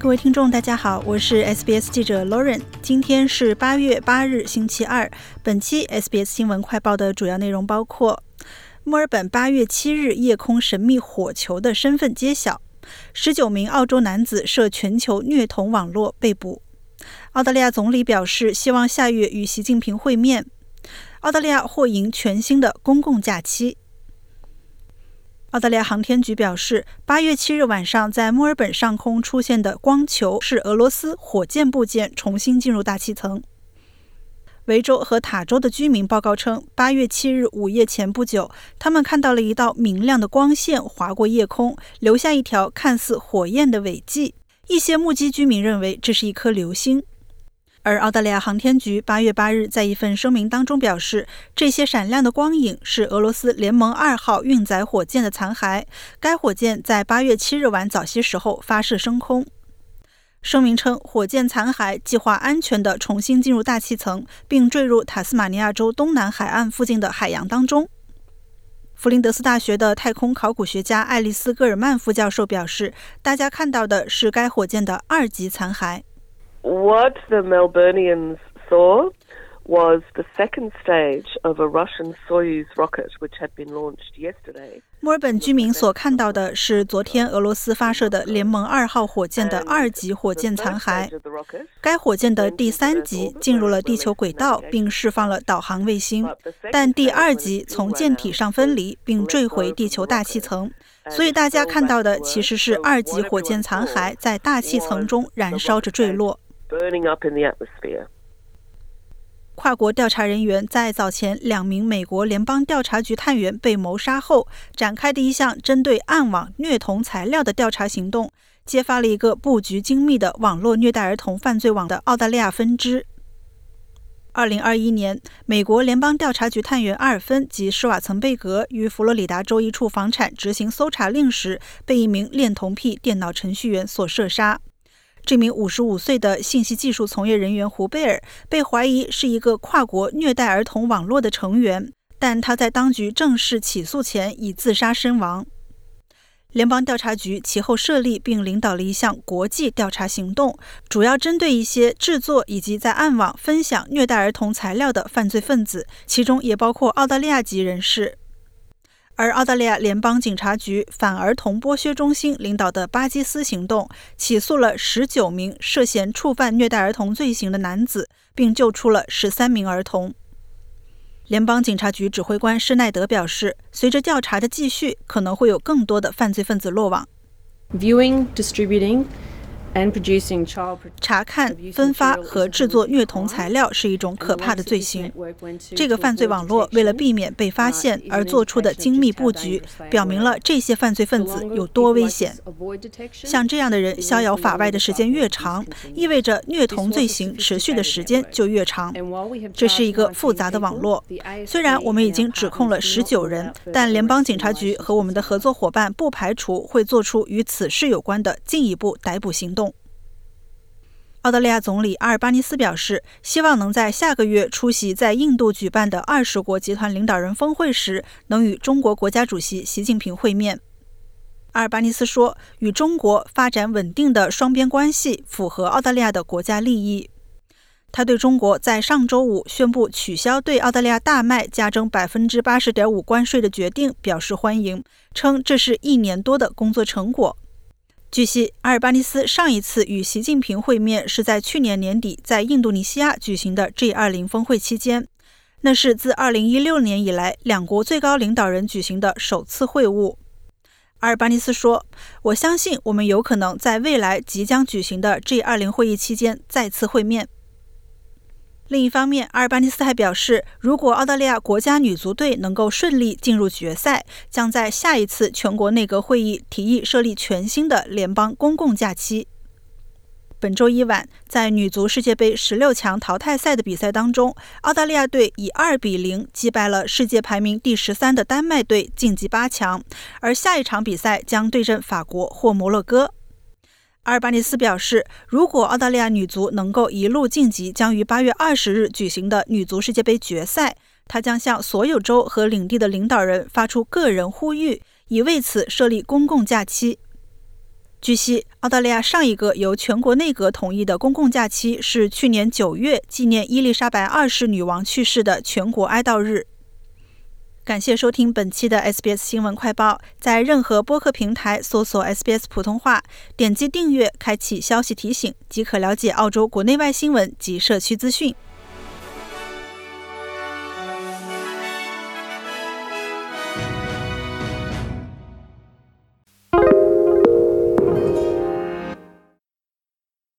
各位听众，大家好，我是 SBS 记者 Lauren。今天是八月八日，星期二。本期 SBS 新闻快报的主要内容包括：墨尔本八月七日夜空神秘火球的身份揭晓；十九名澳洲男子涉全球虐童网络被捕；澳大利亚总理表示希望下月与习近平会面；澳大利亚或迎全新的公共假期。澳大利亚航天局表示，八月七日晚上在墨尔本上空出现的光球是俄罗斯火箭部件重新进入大气层。维州和塔州的居民报告称，八月七日午夜前不久，他们看到了一道明亮的光线划过夜空，留下一条看似火焰的尾迹。一些目击居民认为这是一颗流星。而澳大利亚航天局八月八日在一份声明当中表示，这些闪亮的光影是俄罗斯联盟二号运载火箭的残骸。该火箭在八月七日晚早些时候发射升空。声明称，火箭残骸计划安全地重新进入大气层，并坠入塔斯马尼亚州东南海岸附近的海洋当中。弗林德斯大学的太空考古学家爱丽丝·戈尔曼副教授表示，大家看到的是该火箭的二级残骸。What the Melburnians saw was the second stage of a Russian Soyuz rocket, which had been launched yesterday. 墨尔本居民所看到的是昨天俄罗斯发射的联盟二号火箭的二级火箭残骸。该火箭的第三级进入了地球轨道，并释放了导航卫星，但第二级从舰体上分离，并坠回地球大气层。所以大家看到的其实是二级火箭残骸在大气层中燃烧着坠落。Burning up in the atmosphere. 跨国调查人员在早前两名美国联邦调查局探员被谋杀后展开的一项针对暗网虐童材料的调查行动，揭发了一个布局精密的网络虐待儿童犯罪网的澳大利亚分支。二零二一年，美国联邦调查局探员阿尔芬及施瓦岑贝格于佛罗里达州一处房产执行搜查令时，被一名恋童癖电脑程序员所射杀。这名五十五岁的信息技术从业人员胡贝尔被怀疑是一个跨国虐待儿童网络的成员，但他在当局正式起诉前已自杀身亡。联邦调查局其后设立并领导了一项国际调查行动，主要针对一些制作以及在暗网分享虐待儿童材料的犯罪分子，其中也包括澳大利亚籍人士。而澳大利亚联邦警察局反儿童剥削中心领导的巴基斯行动，起诉了十九名涉嫌触犯虐待儿童罪行的男子，并救出了十三名儿童。联邦警察局指挥官施奈德表示，随着调查的继续，可能会有更多的犯罪分子落网。Viewing, distributing. 查看、分发和制作虐童材料是一种可怕的罪行。这个犯罪网络为了避免被发现而做出的精密布局，表明了这些犯罪分子有多危险。像这样的人逍遥法外的时间越长，意味着虐童罪行持续的时间就越长。这是一个复杂的网络。虽然我们已经指控了十九人，但联邦警察局和我们的合作伙伴不排除会做出与此事有关的进一步逮捕行动。澳大利亚总理阿尔巴尼斯表示，希望能在下个月出席在印度举办的二十国集团领导人峰会时，能与中国国家主席习近平会面。阿尔巴尼斯说：“与中国发展稳定的双边关系符合澳大利亚的国家利益。”他对中国在上周五宣布取消对澳大利亚大麦加征百分之八十点五关税的决定表示欢迎，称这是一年多的工作成果。据悉，阿尔巴尼斯上一次与习近平会面是在去年年底在印度尼西亚举行的 G20 峰会期间，那是自2016年以来两国最高领导人举行的首次会晤。阿尔巴尼斯说：“我相信我们有可能在未来即将举行的 G20 会议期间再次会面。”另一方面，阿尔巴尼斯还表示，如果澳大利亚国家女足队能够顺利进入决赛，将在下一次全国内阁会议提议设立全新的联邦公共假期。本周一晚，在女足世界杯十六强淘汰赛的比赛当中，澳大利亚队以二比零击败了世界排名第十三的丹麦队，晋级八强。而下一场比赛将对阵法国或摩洛哥。阿尔巴尼斯表示，如果澳大利亚女足能够一路晋级将于八月二十日举行的女足世界杯决赛，他将向所有州和领地的领导人发出个人呼吁，以为此设立公共假期。据悉，澳大利亚上一个由全国内阁统一的公共假期是去年九月，纪念伊丽莎白二世女王去世的全国哀悼日。感谢收听本期的 SBS 新闻快报，在任何播客平台搜索 SBS 普通话，点击订阅，开启消息提醒，即可了解澳洲国内外新闻及社区资讯。